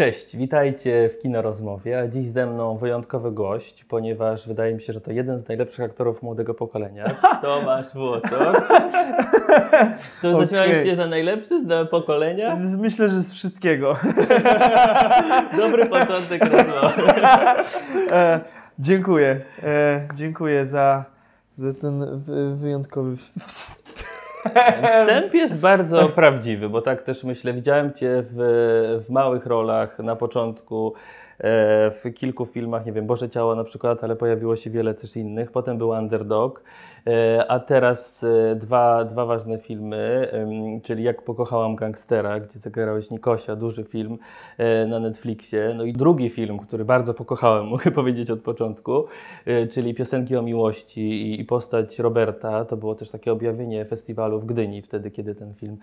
Cześć, witajcie w Kino Rozmowie, a dziś ze mną wyjątkowy gość, ponieważ wydaje mi się, że to jeden z najlepszych aktorów młodego pokolenia, Tomasz Włosok. To Okej. zaśmiałeś się, że najlepszy do pokolenia? Myślę, że z wszystkiego. Dobry początek rozmowy. E, dziękuję. E, dziękuję za, za ten wy- wyjątkowy wstęp. Wstęp jest bardzo prawdziwy, bo tak też myślę, widziałem Cię w, w małych rolach na początku, e, w kilku filmach, nie wiem, Boże Ciało na przykład, ale pojawiło się wiele też innych. Potem był Underdog, a teraz e, dwa, dwa ważne filmy, czyli Jak pokochałam gangstera, gdzie zagrałeś Nikosia, duży film e, na Netflixie. No i drugi film, który bardzo pokochałem, mogę powiedzieć od początku, e, czyli Piosenki o miłości i, postać Roberta. To było też takie objawienie festiwalu w Gdyni, wtedy kiedy ten film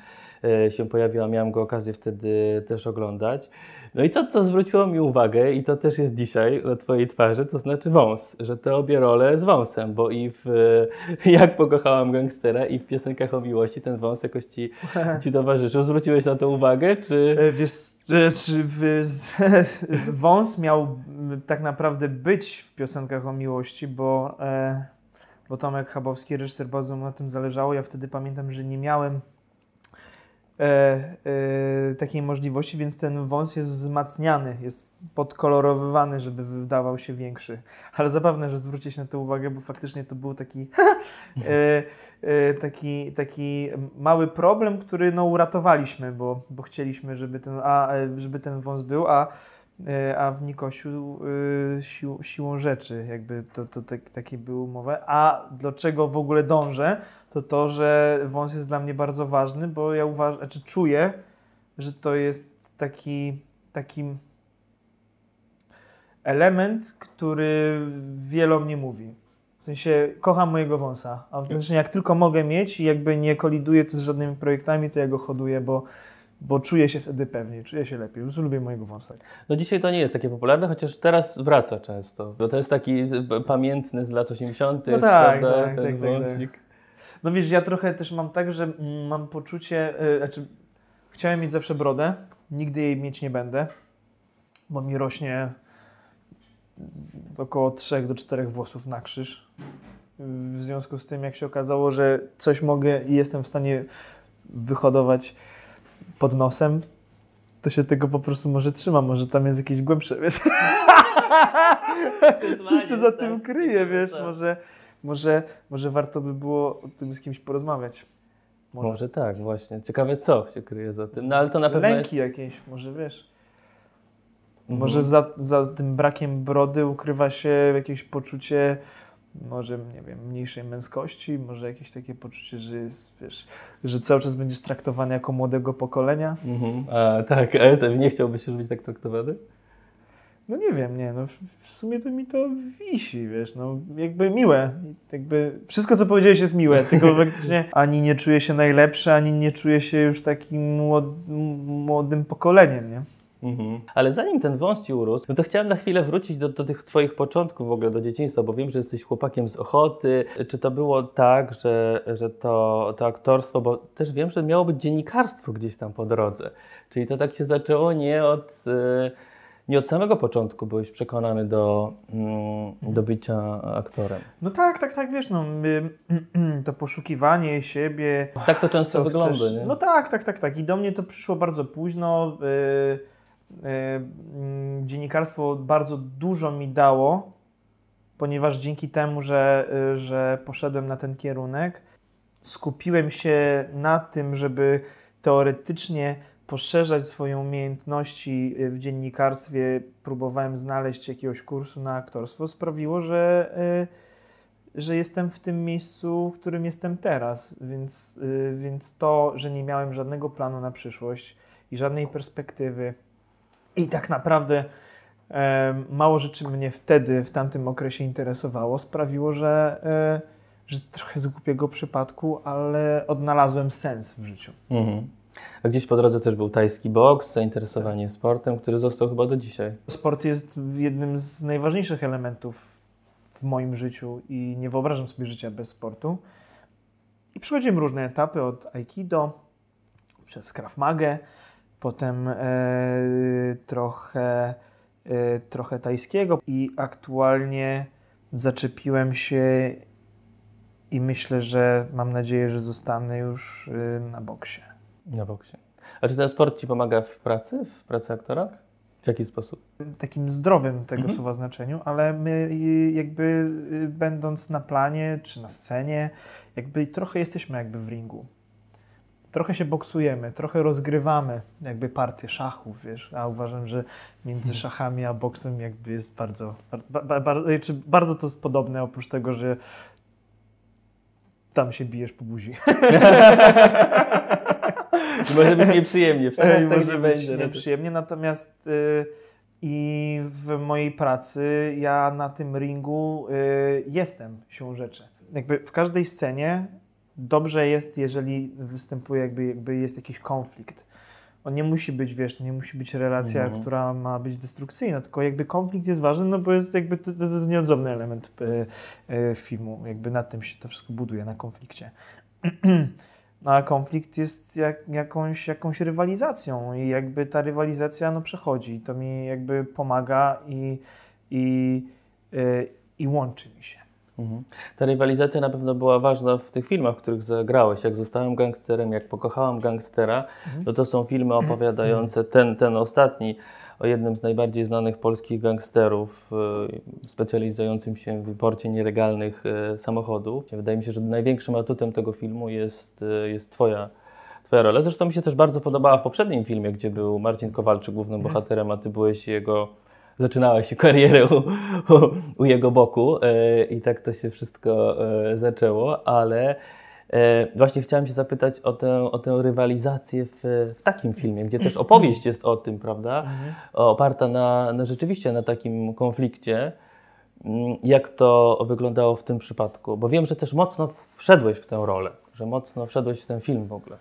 e, się pojawił, a miałem go okazję wtedy też oglądać. No i to, co zwróciło mi uwagę, i to też jest dzisiaj na Twojej twarzy, to znaczy wąs, że te obie role z wąsem, bo i w e, Jak pokochałam gangstera i w Piosenkach o miłości ten wąs jakoś Ci, ci towarzyszył. Zwróciłeś na to uwagę, czy... E, Wiesz, czy wąs miał tak naprawdę być w piosenkach o miłości, bo, e, bo Tomek Chabowski, reżyser, bardzo mu na tym zależało. Ja wtedy pamiętam, że nie miałem takiej możliwości, więc ten wąs jest wzmacniany, jest podkolorowywany, żeby wydawał się większy. Ale zabawne, że zwrócić na to uwagę, bo faktycznie to był taki, e, e, taki, taki mały problem, który no, uratowaliśmy, bo, bo chcieliśmy, żeby ten, a, e, żeby ten wąs był, a, e, a w Nikosiu e, sił, siłą rzeczy jakby to, to tak, takie były umowy. A do czego w ogóle dążę, to to, że wąs jest dla mnie bardzo ważny, bo ja uważam, znaczy czuję, że to jest taki, taki element, który wielom nie mówi. W sensie kocham mojego wąsa, a autentycznie jak tylko mogę mieć i jakby nie koliduję to z żadnymi projektami, to ja go hoduję, bo, bo czuję się wtedy pewniej, czuję się lepiej. Prostu lubię mojego wąsa. No dzisiaj to nie jest takie popularne, chociaż teraz wraca często, bo to jest taki p- pamiętny z lat 80., No tak, prawda? tak, ten tak, tak, tak. No wiesz, ja trochę też mam tak, że mm, mam poczucie, yy, znaczy chciałem mieć zawsze brodę, nigdy jej mieć nie będę, bo mi rośnie około 3 do 4 włosów na krzyż. W związku z tym, jak się okazało, że coś mogę i jestem w stanie wyhodować pod nosem, to się tego po prostu może trzymam, może tam jest jakieś głębsze, wiesz? Coś się za tym tak. kryje, wiesz, Tak. może, może, może warto by było o tym z kimś porozmawiać. Może. tak, właśnie. Ciekawe co się kryje za tym, no ale to na pewno Lęki jakieś, może wiesz. Mhm. Może za, za tym brakiem brody ukrywa się jakieś poczucie, może, nie wiem, mniejszej męskości, może jakieś takie poczucie, że jest, wiesz, że cały czas będziesz traktowany jako młodego pokolenia. Mhm. A, tak, a co, nie chciałbyś już być tak traktowany? No nie wiem, nie, no w, w sumie to mi to wisi, wiesz, no jakby miłe, jakby wszystko co powiedziałeś jest miłe, tylko faktycznie ani nie czuję się najlepszy, ani nie czuję się już takim młod, młodym pokoleniem, nie? Mhm. Ale zanim ten wąs ci urósł, no to chciałem na chwilę wrócić do, do tych twoich początków w ogóle, do dzieciństwa, bo wiem, że jesteś chłopakiem z Ochoty. Czy to było tak, że, że to, to aktorstwo, bo też wiem, że miało być dziennikarstwo gdzieś tam po drodze. Czyli to tak się zaczęło nie od, e, nie od samego początku byłeś przekonany do, mm, do bycia aktorem. No tak, tak, tak, wiesz, no y, to poszukiwanie siebie, Tak to często wygląda, chcesz. nie? No tak, tak, tak, tak. I do mnie to przyszło bardzo późno. Yy, yy, dziennikarstwo bardzo dużo mi dało, ponieważ dzięki temu, że, yy, że poszedłem na ten kierunek, skupiłem się na tym, żeby teoretycznie poszerzać swoje umiejętności yy, w dziennikarstwie. Próbowałem znaleźć jakiegoś kursu na aktorstwo. Sprawiło, że yy, że jestem w tym miejscu, w którym jestem teraz, więc, y, więc to, że nie miałem żadnego planu na przyszłość i żadnej perspektywy i tak naprawdę mało rzeczy mnie wtedy, w tamtym okresie interesowało, sprawiło, że, e, że trochę z głupiego przypadku, ale odnalazłem sens w życiu. Mhm. A gdzieś po drodze też był tajski boks, zainteresowanie sportem, który został chyba do dzisiaj. Sport jest jednym z najważniejszych elementów w moim życiu i nie wyobrażam sobie życia bez sportu. I przechodziłem różne etapy od aikido przez Krav Magę, potem e, trochę, e, trochę tajskiego i aktualnie zaczepiłem się i myślę, że mam nadzieję, że zostanę już e, na boksie. Na boksie. A czy ten sport Ci pomaga w pracy, w pracy aktora? W jaki sposób? takim zdrowym tego Mhm. słowa znaczeniu, ale my jakby y, będąc na planie czy na scenie, jakby trochę jesteśmy jakby w ringu. Trochę się boksujemy, trochę rozgrywamy jakby partie szachów, wiesz, a uważam, że między Mhm. szachami a boksem jakby jest bardzo, ba, ba, ba, czy bardzo to jest podobne, oprócz tego, że tam się bijesz po buzi. może być nieprzyjemnie, Ej, tak może być będzie. no nieprzyjemnie, natomiast y, i w mojej pracy ja na tym ringu y, jestem siłą rzeczy. Jakby w każdej scenie dobrze jest, jeżeli występuje jakby, jakby jest jakiś konflikt. On nie musi być, wiesz, to nie musi być relacja, Mhm. która ma być destrukcyjna, tylko jakby konflikt jest ważny, no bo jest jakby to, to jest nieodzowny element y, y, filmu. Jakby na tym się to wszystko buduje, na konflikcie. No a konflikt jest jak, jakąś, jakąś rywalizacją i jakby ta rywalizacja no, przechodzi i to mi jakby pomaga i, i, y, i łączy mi się. Mhm. Ta rywalizacja na pewno była ważna w tych filmach, w których zagrałeś. Jak zostałem gangsterem, jak pokochałam gangstera, Mhm. no to są filmy opowiadające ten, ten ostatni o jednym z najbardziej znanych polskich gangsterów, y, specjalizującym się w imporcie nielegalnych y, samochodów. Wydaje mi się, że największym atutem tego filmu jest, y, jest twoja, twoja rola. Zresztą mi się też bardzo podobała w poprzednim filmie, gdzie był Marcin Kowalczyk głównym bohaterem, a ty byłeś jego zaczynałeś karierę u, u, u jego boku i tak to się wszystko zaczęło, ale właśnie chciałem się zapytać o tę, o tę rywalizację w, w takim filmie, gdzie też opowieść jest o tym, prawda? Oparta na, na rzeczywiście na takim konflikcie. Mm, Jak to wyglądało w tym przypadku? Bo wiem, że też mocno wszedłeś w tę rolę, że mocno wszedłeś w ten film w ogóle.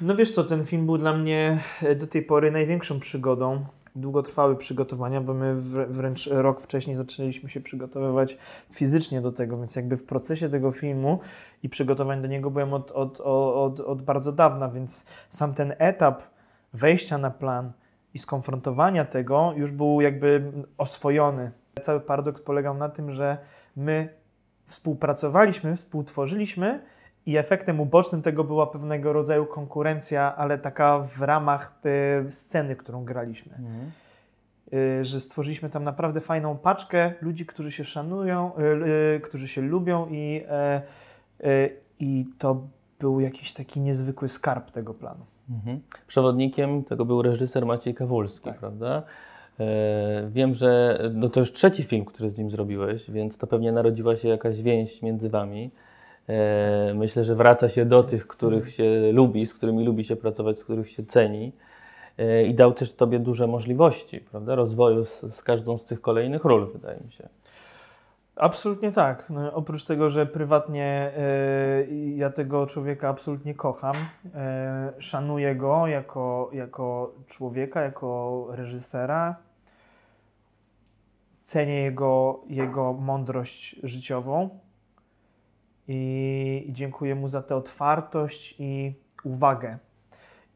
No wiesz co, ten film był dla mnie e, do tej pory największą przygodą. Długo trwały przygotowania, bo my wr- wręcz rok wcześniej zaczęliśmy się przygotowywać fizycznie do tego, więc jakby w procesie tego filmu i przygotowań do niego byłem od, od, od, od bardzo dawna, więc sam ten etap wejścia na plan i skonfrontowania tego już był jakby oswojony. Cały paradoks polegał na tym, że my współpracowaliśmy, współtworzyliśmy i efektem ubocznym tego była pewnego rodzaju konkurencja, ale taka w ramach tej sceny, którą graliśmy. Y, Że stworzyliśmy tam naprawdę fajną paczkę ludzi, którzy się szanują, y, y, którzy się lubią i, e, y, i to był jakiś taki niezwykły skarb tego planu. Mhm. Przewodnikiem tego był reżyser Maciej Kawulski, Tak. prawda? E, wiem, że no to już trzeci film, który z nim zrobiłeś, więc to pewnie narodziła się jakaś więź między wami. E, myślę, że wraca się do tych, których się lubi, z którymi lubi się pracować, z których się ceni. E, I dał też Tobie duże możliwości, prawda? Rozwoju z, z każdą z tych kolejnych ról, wydaje mi się. Absolutnie tak. No, oprócz tego, że prywatnie e, ja tego człowieka absolutnie kocham, e, szanuję go jako, jako człowieka, jako reżysera. Cenię jego, jego mądrość życiową i, dziękuję mu za tę otwartość i uwagę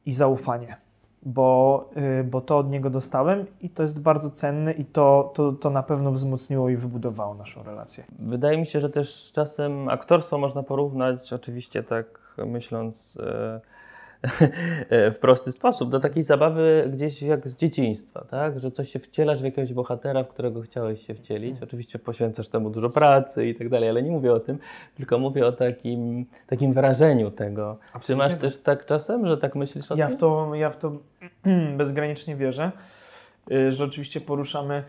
i zaufanie. Bo, y, bo to od niego dostałem i to jest bardzo cenne i to, to, to na pewno wzmocniło i wybudowało naszą relację. Wydaje mi się, że też czasem aktorstwo można porównać, oczywiście tak myśląc e, w prosty sposób, do takiej zabawy gdzieś jak z dzieciństwa, tak? Że coś się wcielasz w jakiegoś bohatera, w którego chciałeś się wcielić. Oczywiście poświęcasz temu dużo pracy i tak dalej, ale nie mówię o tym, tylko mówię o takim, takim wrażeniu tego. Czy Absolutnie masz tak. też tak czasem, że tak myślisz o Ja tym? w to, ja w to bezgranicznie wierzę, y, że oczywiście poruszamy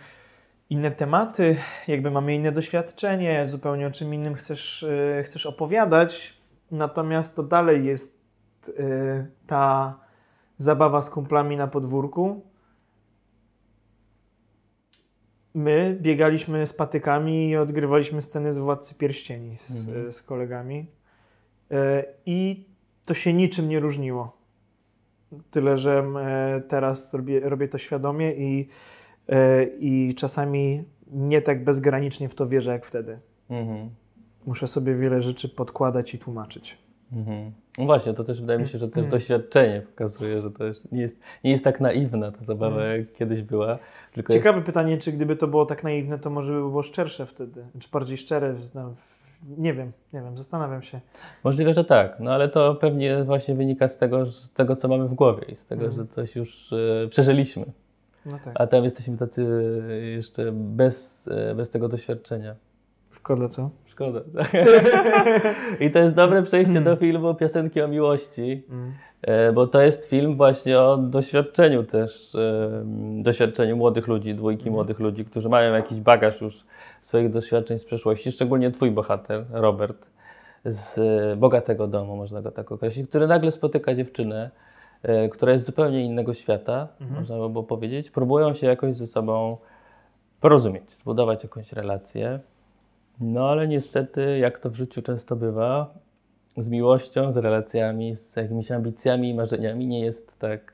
inne tematy, jakby mamy inne doświadczenie, zupełnie o czym innym chcesz, y, chcesz opowiadać, natomiast to dalej jest y, ta zabawa z kumplami na podwórku. My biegaliśmy z patykami i odgrywaliśmy sceny z Władcy Pierścieni z, Mhm. z kolegami y, i to się niczym nie różniło. Tyle, że e, teraz robię, robię to świadomie i, e, i czasami nie tak bezgranicznie w to wierzę jak wtedy. Mhm. Muszę sobie wiele rzeczy podkładać i tłumaczyć. Mhm. No właśnie, to też wydaje mi się, że też doświadczenie pokazuje, że to nie jest, nie jest tak naiwna ta zabawa, jak kiedyś była. Tylko jest, Ciekawe pytanie, czy gdyby to było tak naiwne, to może by było szczersze wtedy, czy bardziej szczere, w- nie wiem, nie wiem, zastanawiam się. możliwe, że tak, no ale to pewnie właśnie wynika z tego, z tego co mamy w głowie i z tego, Mhm. że coś już e, przeżyliśmy. No tak. A tam jesteśmy tacy jeszcze bez, e, bez tego doświadczenia. Szkoda, co? Szkoda. I to jest dobre przejście do filmu Piosenki o miłości, Mm. e, bo to jest film właśnie o doświadczeniu też, e, doświadczeniu młodych ludzi, dwójki młodych ludzi, którzy mają jakiś bagaż już swoich doświadczeń z przeszłości, szczególnie twój bohater, Robert, z e, bogatego domu, można go tak określić, który nagle spotyka dziewczynę, która jest zupełnie innego świata, można by było powiedzieć. Próbują się jakoś ze sobą porozumieć, zbudować jakąś relację. No ale niestety, jak to w życiu często bywa, z miłością, z relacjami, z jakimiś ambicjami i marzeniami nie jest tak,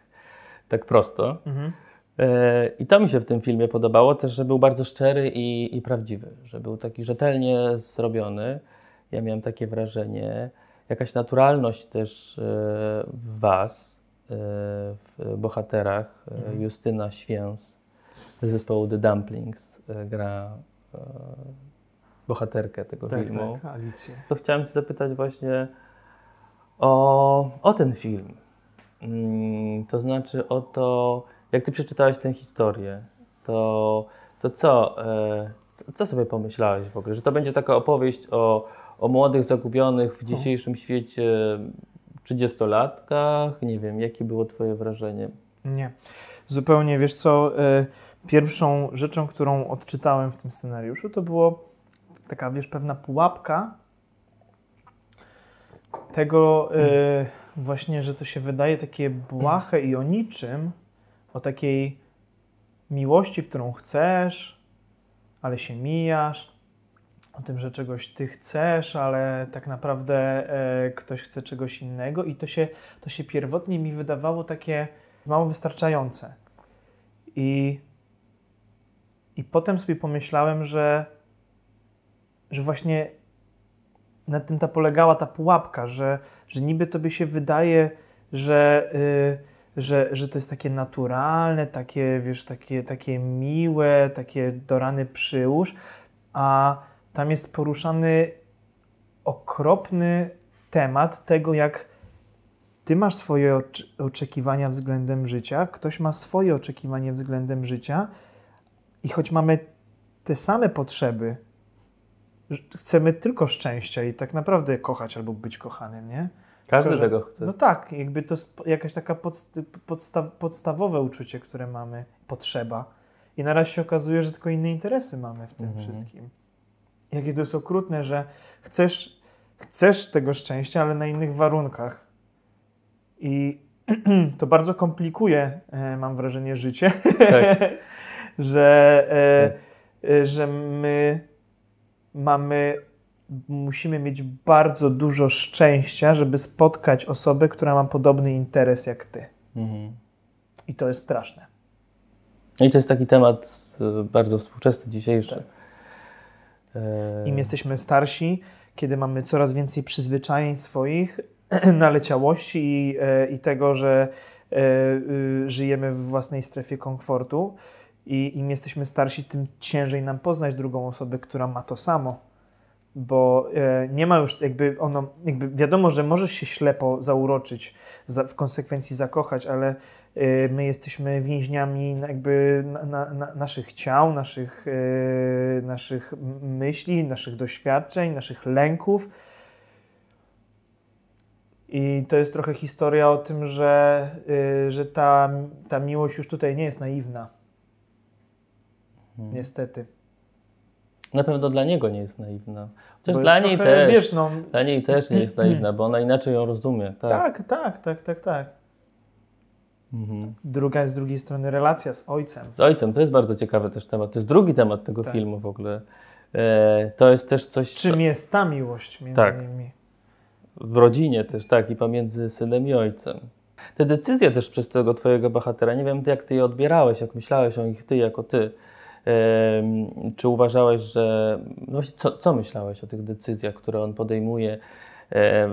tak prosto. Mhm. E, I to mi się w tym filmie podobało też, że był bardzo szczery i, i prawdziwy, że był taki rzetelnie zrobiony. Ja miałem takie wrażenie, jakaś naturalność też e, w Was, e, w bohaterach. E, Justyna Święs z zespołu The Dumplings gra bohaterkę tego Tak, filmu. tak, Alicję. To chciałem Cię zapytać właśnie o, o ten film. Mm, to znaczy o to, jak Ty przeczytałeś tę historię, to, to co, e, co, co sobie pomyślałeś w ogóle? Że to będzie taka opowieść o, o młodych, zagubionych w dzisiejszym świecie 30-latkach? Nie wiem, jakie było Twoje wrażenie? Nie. Zupełnie, wiesz co, e, pierwszą rzeczą, którą odczytałem w tym scenariuszu, to było taka, wiesz, pewna pułapka tego e, właśnie, że to się wydaje takie błahe i o niczym, o takiej miłości, którą chcesz, ale się mijasz, o tym, że czegoś ty chcesz, ale tak naprawdę e, ktoś chce czegoś innego i to się, to się pierwotnie mi wydawało takie mało wystarczające. I, i potem sobie pomyślałem, że, że właśnie na tym ta polegała ta pułapka, że, że niby tobie się wydaje, że, y, że, że to jest takie naturalne, takie, wiesz, takie, takie miłe, takie do rany przyłóż, a tam jest poruszany okropny temat tego, jak ty masz swoje oczekiwania względem życia, ktoś ma swoje oczekiwania względem życia i choć mamy te same potrzeby, chcemy tylko szczęścia i tak naprawdę kochać albo być kochanym, nie? Każdy Tylko, że- tego chce. No tak, jakby to jest jakaś taka podst podsta podstawowe uczucie, które mamy, potrzeba. I na razie się okazuje, że tylko inne interesy mamy w tym Mhm. wszystkim. Jakie to jest okrutne, że chcesz, chcesz tego szczęścia, ale na innych warunkach. I to bardzo komplikuje, e, mam wrażenie, życie, Tak. że, e, e, że my mamy, musimy mieć bardzo dużo szczęścia, żeby spotkać osobę, która ma podobny interes jak ty. Mhm. I to jest straszne. No i to jest taki temat e, bardzo współczesny, dzisiejszy. Tak. E, Im jesteśmy starsi, kiedy mamy coraz więcej przyzwyczajeń swoich, naleciałości i, e, i tego, że e, y, żyjemy w własnej strefie komfortu. I im jesteśmy starsi, tym ciężej nam poznać drugą osobę, która ma to samo. Bo e, nie ma już jakby ono, jakby wiadomo, że możesz się ślepo zauroczyć, za, w konsekwencji zakochać, ale e, my jesteśmy więźniami jakby na, na, na naszych ciał, naszych, e, naszych myśli, naszych doświadczeń, naszych lęków. I to jest trochę historia o tym, że, że ta, ta miłość już tutaj nie jest naiwna. Mhm. Niestety. Na pewno dla niego nie jest naiwna. Chociaż dla niej też. Wiesz, no, Dla niej też nie jest naiwna, bo ona inaczej ją rozumie. Tak. tak, tak, tak, tak, tak. Mhm. Druga jest z drugiej strony relacja z ojcem. Z ojcem to jest bardzo ciekawy też temat. To jest drugi temat tego Tak. filmu w ogóle. E, to jest też coś Czym jest ta miłość między Tak. nimi? w rodzinie też, tak, i pomiędzy synem i ojcem. Te decyzje też przez tego twojego bohatera, nie wiem jak ty je odbierałeś, jak myślałeś o nich ty jako ty. Czy uważałeś, że. No co, co myślałeś o tych decyzjach, które on podejmuje?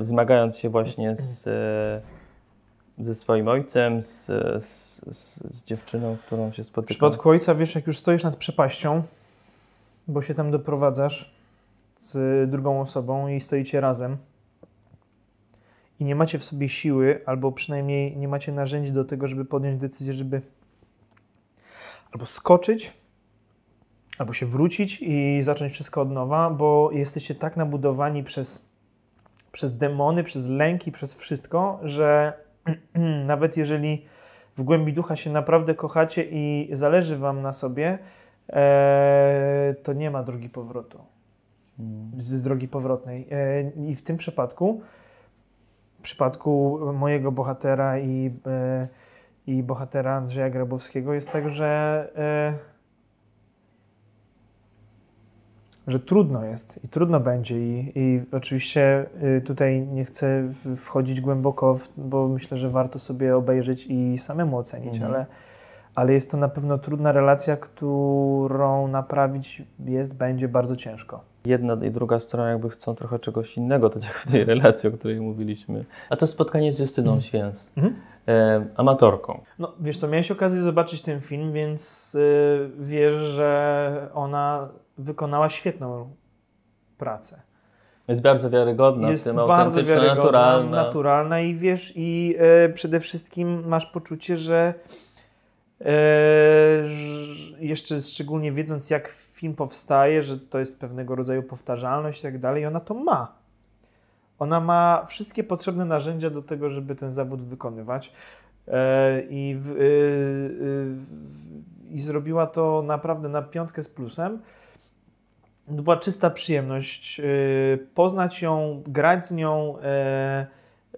zmagając się właśnie z, e, ze swoim ojcem, z, z, z, dziewczyną, którą się W spotyka. przypadku ojca, wiesz, jak już stoisz nad przepaścią, bo się tam doprowadzasz z drugą osobą i stoicie razem i nie macie w sobie siły, albo przynajmniej nie macie narzędzi do tego, żeby podjąć decyzję, żeby albo skoczyć, albo się wrócić i zacząć wszystko od nowa, bo jesteście tak nabudowani przez, przez demony, przez lęki, przez wszystko, że nawet jeżeli w głębi ducha się naprawdę kochacie i zależy wam na sobie, e, to nie ma drogi powrotu. Mm. Z drogi powrotnej. E, I w tym przypadku, w przypadku mojego bohatera i, e, i bohatera Andrzeja Grabowskiego jest tak, że, e, że trudno jest i trudno będzie. I, i oczywiście y, tutaj nie chcę wchodzić głęboko, w, bo myślę, że warto sobie obejrzeć i samemu ocenić, Mhm. ale, ale jest to na pewno trudna relacja, którą naprawić jest, będzie bardzo ciężko. Jedna i druga strona jakby chcą trochę czegoś innego, tak jak w tej relacji, o której mówiliśmy. A to spotkanie z Justyną Święc, Mhm. e, amatorką. No, wiesz co, miałeś okazję zobaczyć ten film, więc y, wiesz, że ona wykonała świetną pracę. Jest bardzo wiarygodna, jest w tym bardzo wiarygodna, naturalna. naturalna i wiesz, i e, przede wszystkim masz poczucie, że e, jeszcze szczególnie wiedząc, jak film powstaje, że to jest pewnego rodzaju powtarzalność i tak dalej, ona to ma. Ona ma wszystkie potrzebne narzędzia do tego, żeby ten zawód wykonywać. E, I, w, y, w, I zrobiła to naprawdę na piątkę z plusem. Była czysta przyjemność y, poznać ją, grać z nią, e,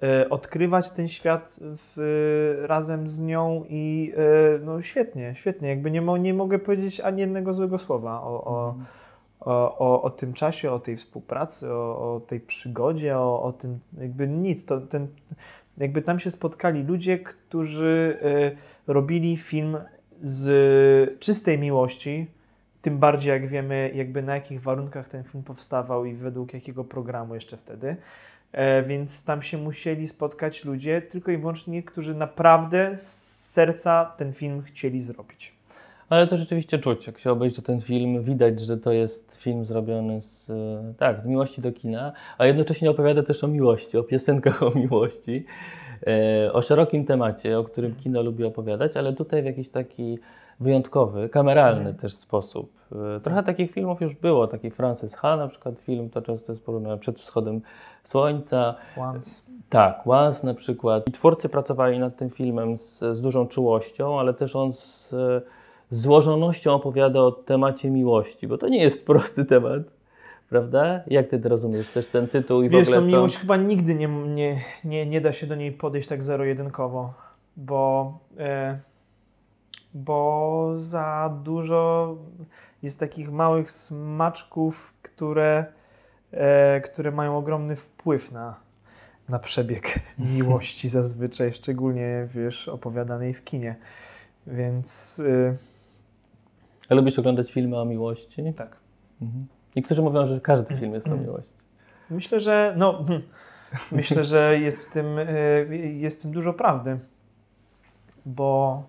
e, odkrywać ten świat w, razem z nią i no świetnie, świetnie. Jakby nie, mo, nie mogę powiedzieć ani jednego złego słowa o, o, o, o, tym czasie, o tej współpracy, o, tej przygodzie, o, tym jakby nic. To, ten, jakby tam się spotkali ludzie, którzy robili film z czystej miłości, tym bardziej jak wiemy, jakby na jakich warunkach ten film powstawał i według jakiego programu jeszcze wtedy. E, więc tam się musieli spotkać ludzie, tylko i wyłącznie, którzy naprawdę z serca ten film chcieli zrobić. Ale to rzeczywiście czuć, jak się obejrzy ten film, widać, że to jest film zrobiony z, e, tak, z miłości do kina, a jednocześnie opowiada też o miłości, o piosenkach o miłości, e, o szerokim temacie, o którym kino lubi opowiadać, ale tutaj w jakiś taki wyjątkowy, kameralny Mhm. też sposób. E, Trochę takich filmów już było, taki Francis Ha na przykład film, to często jest porównane przed wschodem słońca, Once. tak, Once na przykład. I twórcy pracowali nad tym filmem z, z dużą czułością, ale też on z, z złożonością opowiada o temacie miłości, bo to nie jest prosty temat, prawda? Jak ty to rozumiesz? Też ten tytuł i w Wiesz, ogóle to to... miłość chyba nigdy nie, nie, nie, nie da się do niej podejść tak zero-jedynkowo, bo, e, bo za dużo jest takich małych smaczków, które, e, które mają ogromny wpływ na, na przebieg miłości zazwyczaj, szczególnie wiesz, opowiadanej w kinie. Więc e, A lubisz oglądać filmy o miłości? tak. Mhm. Niektórzy mówią, że każdy film jest o miłości. Myślę, że no, myślę, że jest w tym, y, jest w tym dużo prawdy, bo,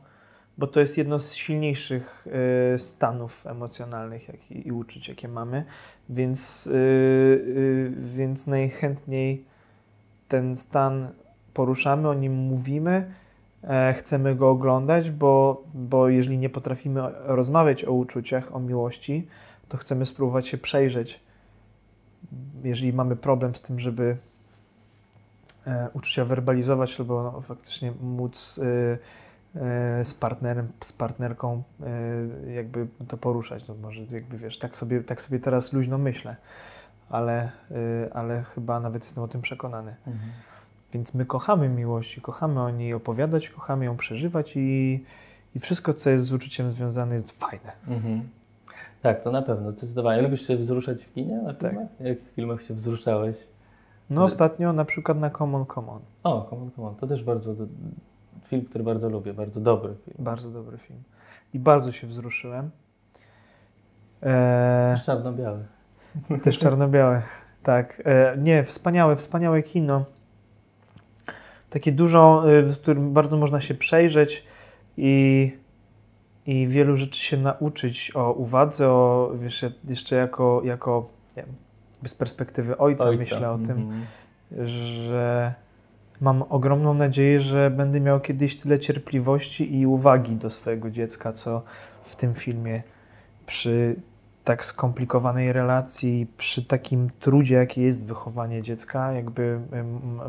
bo to jest jedno z silniejszych y, stanów emocjonalnych jak i, i uczuć, jakie mamy, więc, y, y, więc najchętniej ten stan poruszamy, o nim mówimy, e, chcemy go oglądać, bo, bo jeżeli nie potrafimy rozmawiać o uczuciach, o miłości, to chcemy spróbować się przejrzeć jeżeli mamy problem z tym, żeby e, uczucia werbalizować albo no, faktycznie móc e, z partnerem, z partnerką e, jakby to poruszać, to może jakby wiesz, tak sobie, tak sobie teraz luźno myślę, ale, e, ale chyba nawet jestem o tym przekonany. Mhm. Więc my kochamy miłość i kochamy o niej opowiadać, kochamy ją przeżywać i, i wszystko, co jest z uczuciem związane jest fajne. Mhm. Tak, to na pewno, zdecydowanie. Lubisz się wzruszać w kinie na Tak. filmach? W filmach się wzruszałeś? No ostatnio na przykład na Common Common. O, come on, come on. To też bardzo. Film, który bardzo lubię, bardzo dobry film. Bardzo dobry film. I bardzo się wzruszyłem. Eee, Też czarno-biały. też czarno-białe. Tak, e, nie, wspaniałe, wspaniałe kino. Takie dużo, e, w którym bardzo można się przejrzeć i, i wielu rzeczy się nauczyć o uwadze, o wiesz, jeszcze jako, jako nie wiem, z perspektywy ojca, Ojca. myślę o tym, Mhm. że mam ogromną nadzieję, że będę miał kiedyś tyle cierpliwości i uwagi do swojego dziecka, co w tym filmie przy tak skomplikowanej relacji, przy takim trudzie, jaki jest wychowanie dziecka, jakby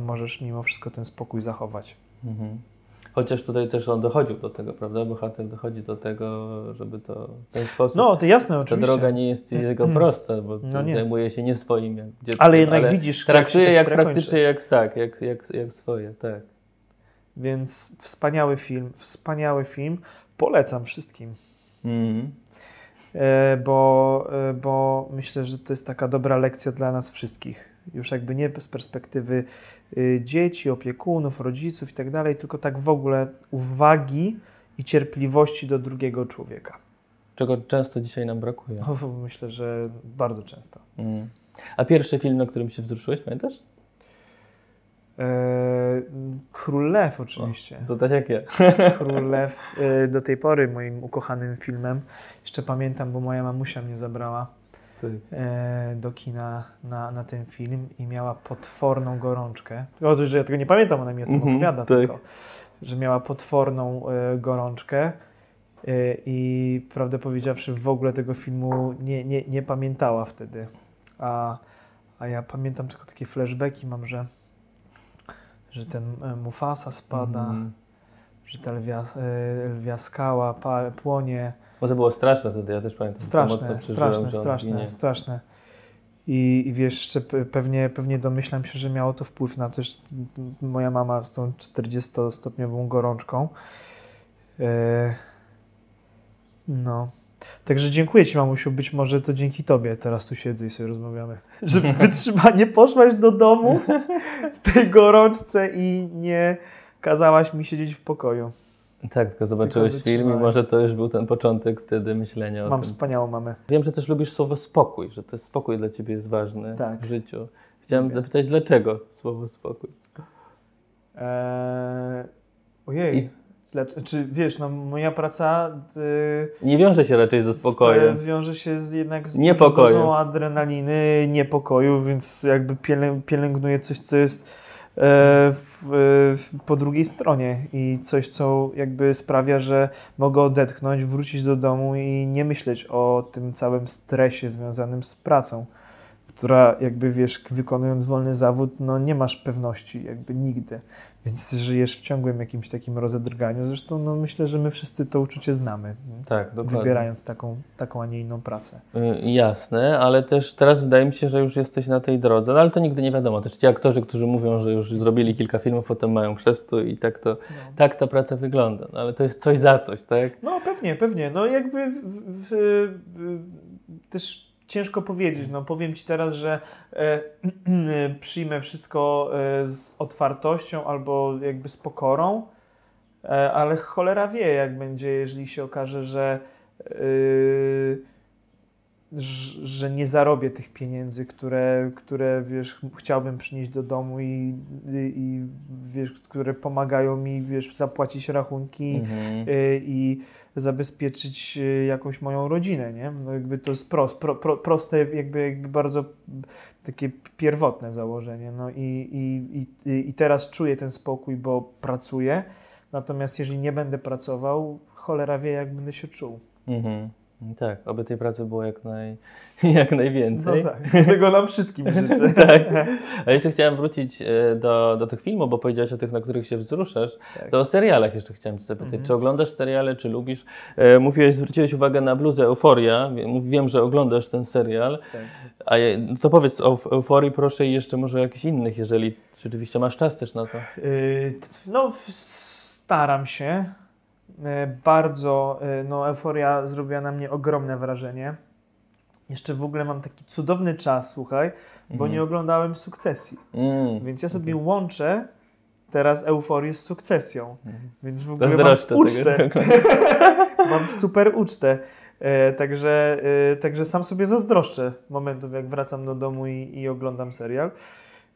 możesz mimo wszystko ten spokój zachować. Mhm. Chociaż tutaj też on dochodził do tego, prawda? Bohater dochodzi do tego, żeby to w ten sposób. No, to jasne, Ta oczywiście. droga nie jest jego prosta, bo No nie. zajmuje się nie swoim jak dzieckiem, Ale jednak widzisz, jak się traktuje ta jak historia praktycznie jak tak, jak, jak, jak swoje, tak. Więc wspaniały film, wspaniały film. Polecam wszystkim. Mhm. E, bo, e, bo myślę, że to jest taka dobra lekcja dla nas wszystkich. Już jakby nie z perspektywy y, dzieci, opiekunów, rodziców i tak dalej, tylko tak w ogóle uwagi i cierpliwości do drugiego człowieka. Czego często dzisiaj nam brakuje. No, myślę, że bardzo często. Mhm. A pierwszy film, na którym się wzruszyłeś, pamiętasz? E, Król Lew oczywiście. To tak jak ja. Król Lew e, do tej pory moim ukochanym filmem. Jeszcze pamiętam, bo moja mamusia mnie zabrała e, do kina na, na ten film i miała potworną gorączkę. O, że ja tego nie pamiętam, ona mi o tym Mhm, opowiada tak. tylko. Że miała potworną gorączkę i prawdę powiedziawszy w ogóle tego filmu nie, nie, nie pamiętała wtedy. A, a ja pamiętam tylko takie flashbacki mam, że, że ten e, Mufasa spada, Mhm. że ta lwia, e, lwia skała pa, płonie. Bo to było straszne wtedy, ja też pamiętam. Straszne, straszne, straszne, straszne. I, I wiesz, jeszcze pe- pewnie, pewnie domyślam się, że miało to wpływ na to, że m- moja mama z tą 40-stopniową gorączką. E, no. Także dziękuję Ci, mamusiu. Być może to dzięki Tobie teraz tu siedzę i sobie rozmawiamy. Że wytrzymanie poszłaś do domu w tej gorączce i nie kazałaś mi siedzieć w pokoju. Tak, tylko zobaczyłeś Tylko film i może to już był ten początek wtedy myślenia o Mam tym. wspaniałą mamę. Wiem, że też lubisz słowo spokój, że to spokój dla Ciebie jest ważny Tak. w życiu. Chciałem Lubię. zapytać, dlaczego słowo spokój? Eee, ojej. I- Czy wiesz, no moja praca y, Nie wiąże się raczej ze spokojem. sp- wiąże się z, jednak z dozą adrenaliny, niepokoju, więc jakby pielę, pielęgnuję coś, co jest e, w, w, po drugiej stronie i coś, co jakby sprawia, że mogę odetchnąć, wrócić do domu i nie myśleć o tym całym stresie związanym z pracą, która jakby wiesz, wykonując wolny zawód, no nie masz pewności jakby nigdy. Więc żyjesz w ciągłym jakimś takim rozedrganiu. Zresztą no, myślę, że my wszyscy to uczucie znamy, Tak, dokładnie. wybierając taką, taką, a nie inną pracę. Y, Jasne, ale też teraz wydaje mi się, że już jesteś na tej drodze, no ale to nigdy nie wiadomo. Też ci aktorzy, którzy mówią, że już zrobili kilka filmów, potem mają chrzestu i tak to, tak ta praca wygląda. No, ale to jest coś za coś, tak? No pewnie, pewnie. No jakby w, w, w, też ciężko powiedzieć. No powiem Ci teraz, że e, przyjmę wszystko e, z otwartością albo jakby z pokorą, e, ale cholera wie jak będzie, jeżeli się okaże, że e, że nie zarobię tych pieniędzy, które, które wiesz, chciałbym przynieść do domu i, i, i wiesz, które pomagają mi, wiesz, zapłacić rachunki, Mhm. y, i zabezpieczyć y, jakąś moją rodzinę, nie? No jakby to jest prost, pro, pro, proste, jakby, jakby bardzo takie pierwotne założenie, no i, i, i, i teraz czuję ten spokój, bo pracuję, natomiast jeżeli nie będę pracował, cholera wie, jak będę się czuł. Mhm. Tak, oby tej pracy było jak, naj, jak No najwięcej. tak, tego nam wszystkim życzę. tak. A jeszcze chciałem wrócić e, do, do tych filmów, bo powiedziałeś o tych, na których się wzruszasz. Tak. To o serialach jeszcze chciałem Cię zapytać. Mhm. Czy oglądasz seriale, czy lubisz? E, mówiłeś, zwróciłeś uwagę na bluzę Euforia. Wiem, że oglądasz ten serial. Tak. A no to powiedz o Euf- Euforii proszę i jeszcze może o jakichś innych, jeżeli rzeczywiście masz czas też na to. Y, t- No, staram się. Y, Bardzo, y, no, euforia zrobiła na mnie ogromne wrażenie. Jeszcze w ogóle mam taki cudowny czas, słuchaj, bo Mhm. nie oglądałem sukcesji. Mm. Więc ja sobie łączę teraz euforię z sukcesją. Więc w ogóle mam ucztę. mam super ucztę. E, także, e, także sam sobie zazdroszczę momentów, jak wracam do domu i, i oglądam serial.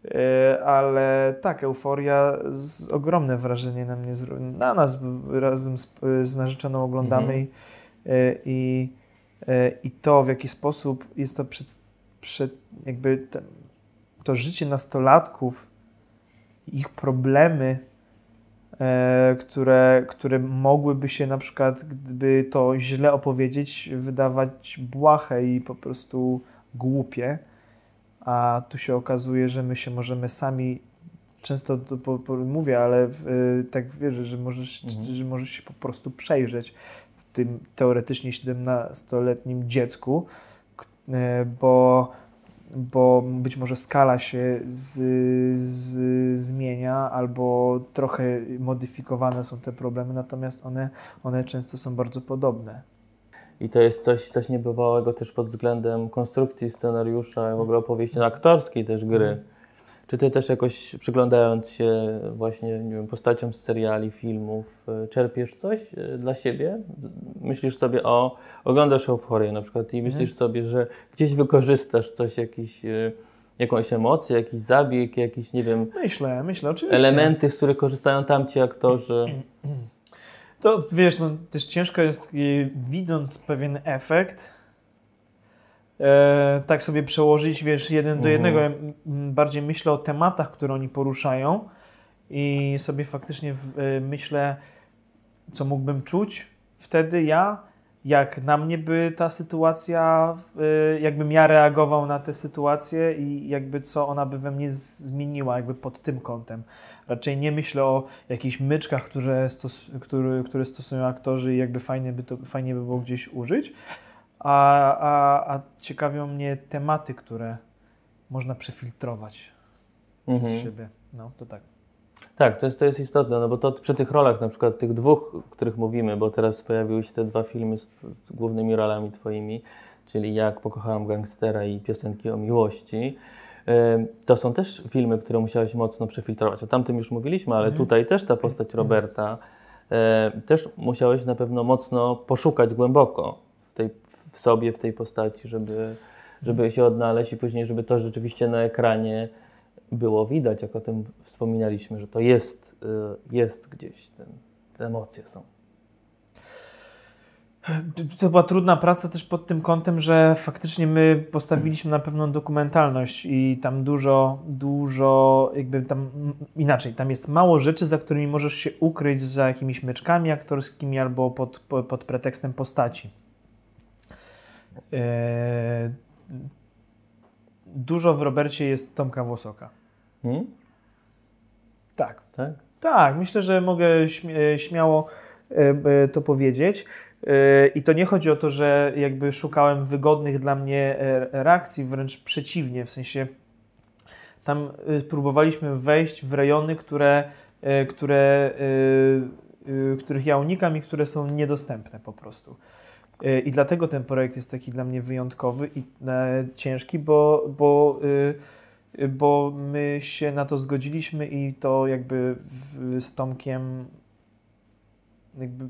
E, ale tak, euforia z, ogromne wrażenie na mnie, na nas razem z, z narzeczoną oglądamy mhm. i, e, i, e, i to w jaki sposób jest to przed, przed jakby ten, to życie nastolatków, ich problemy, które, które mogłyby się na przykład, gdyby to źle opowiedzieć, wydawać błahe i po prostu głupie a tu się okazuje, że my się możemy sami, często to po, po, mówię, ale w, y, tak wierzę, że możesz, mhm. że możesz się po prostu przejrzeć w tym teoretycznie 17-letnim dziecku, y, bo, bo być może skala się z, z, zmienia albo trochę modyfikowane są te problemy, natomiast one, one często są bardzo podobne. I to jest coś, coś niebywałego też pod względem konstrukcji scenariusza, w ogóle opowieści aktorskiej też gry. Mhm. Czy ty też jakoś przyglądając się właśnie nie wiem, postaciom z seriali, filmów, e, czerpiesz coś e, dla siebie? Myślisz sobie o, oglądasz euforię na przykład i myślisz mhm. sobie, że gdzieś wykorzystasz coś, jakiś, e, jakąś emocję, jakiś zabieg, jakiś, nie wiem... Myślę, myślę, oczywiście. Elementy, z których korzystają tamci aktorzy. To wiesz, no, też ciężko jest widząc pewien efekt, e, tak sobie przełożyć, wiesz, jeden do mhm. jednego. Ja bardziej myślę o tematach, które oni poruszają i sobie faktycznie w, e, myślę, co mógłbym czuć wtedy ja, jak na mnie by ta sytuacja, e, jakbym ja reagował na tę sytuację i jakby co ona by we mnie zmieniła, jakby pod tym kątem. Raczej nie myślę o jakichś myczkach, które, stos które, które stosują aktorzy i jakby fajnie by, to, fajnie by było gdzieś użyć, a, a, a ciekawią mnie tematy, które można przefiltrować mhm. przez siebie. No, to tak. Tak, to jest, to jest istotne, no bo to przy tych rolach, na przykład tych dwóch, o których mówimy, bo teraz pojawiły się te dwa filmy z, z głównymi rolami twoimi, czyli Jak pokochałam gangstera i Piosenki o miłości, to są też filmy, które musiałeś mocno przefiltrować. O tamtym już mówiliśmy, ale mhm. tutaj też ta postać mhm. Roberta też musiałeś na pewno mocno poszukać głęboko w, tej, w sobie, w tej postaci, żeby, żeby się odnaleźć i później, żeby to rzeczywiście na ekranie było widać, jak o tym wspominaliśmy, że to jest, y, jest gdzieś, ten, te emocje są. To była trudna praca też pod tym kątem, że faktycznie my postawiliśmy na pewną dokumentalność i tam dużo, dużo, jakby tam inaczej, tam jest mało rzeczy, za którymi możesz się ukryć za jakimiś myczkami aktorskimi albo pod, pod pretekstem postaci. Eee, dużo w Robercie jest Tomka Włosoka. Hmm? Tak. tak. Tak, myślę, że mogę śmiało e, to powiedzieć. Yy, I to nie chodzi o to, że jakby szukałem wygodnych dla mnie e, reakcji, wręcz przeciwnie, w sensie tam y, próbowaliśmy wejść w rejony, które, e, które, y, y, których ja unikam i które są niedostępne po prostu. E, I dlatego ten projekt jest taki dla mnie wyjątkowy i ciężki, bo, bo, bo my się na to zgodziliśmy i to jakby z Tomkiem jakby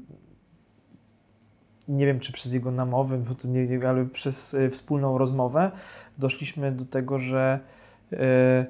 nie wiem czy przez jego namowy, nie, ale przez e, wspólną rozmowę doszliśmy do tego, że, e,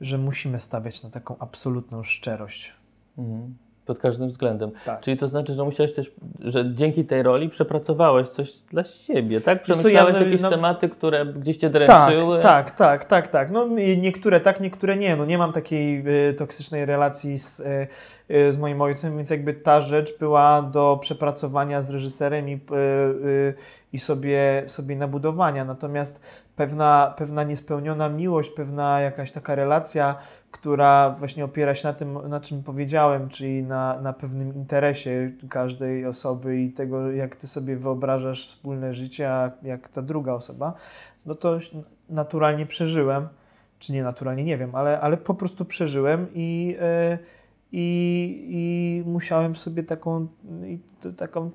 że musimy stawiać na taką absolutną szczerość. Mhm. Pod każdym względem. Tak. Czyli to znaczy, że musiałeś też, że dzięki tej roli przepracowałeś coś dla siebie, tak? Przemyślałeś ja, jakieś no, tematy, które gdzieś cię dręczyły? Tak, tak, tak, tak, tak. No niektóre tak, niektóre nie. No nie mam takiej y, toksycznej relacji z, y, y, z moim ojcem, więc jakby ta rzecz była do przepracowania z reżyserem i, i sobie, sobie nabudowania. Natomiast pewna, pewna niespełniona miłość, pewna jakaś taka relacja, która właśnie opiera się na tym, na czym powiedziałem, czyli na, na pewnym interesie każdej osoby i tego, jak ty sobie wyobrażasz wspólne życie, a jak ta druga osoba, no to naturalnie przeżyłem, czy nie naturalnie, nie wiem, ale, ale po prostu przeżyłem i. Yy, i, i musiałem sobie taką, i taką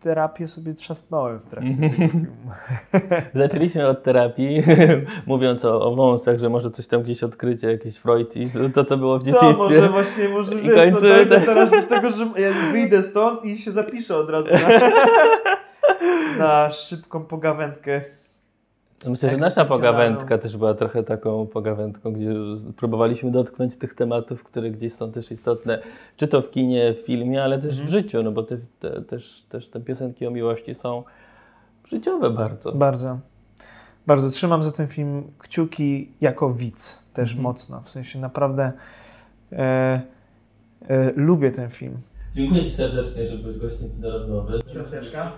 terapię sobie trzasnąłem w trakcie tego filmu. Zaczęliśmy od terapii, mówiąc o, o wąsach, że może coś tam gdzieś odkrycie, jakieś Freud i to, co było w dzieciństwie. To może właśnie, może wiesz, to dojdę teraz do tego, że ja wyjdę stąd i się zapiszę od razu. na szybką pogawędkę. Myślę, że nasza pogawędka też była trochę taką pogawędką, gdzie próbowaliśmy dotknąć tych tematów, które gdzieś są też istotne, czy to w kinie, w filmie, ale też w życiu, no bo te, te, też, też te piosenki o miłości są życiowe bardzo. Bardzo. Bardzo. Trzymam za ten film kciuki jako widz też mocno. W sensie naprawdę e, e, lubię ten film. Dziękuję Ci serdecznie, że byłeś gościem do rozmowy. Piąteczka.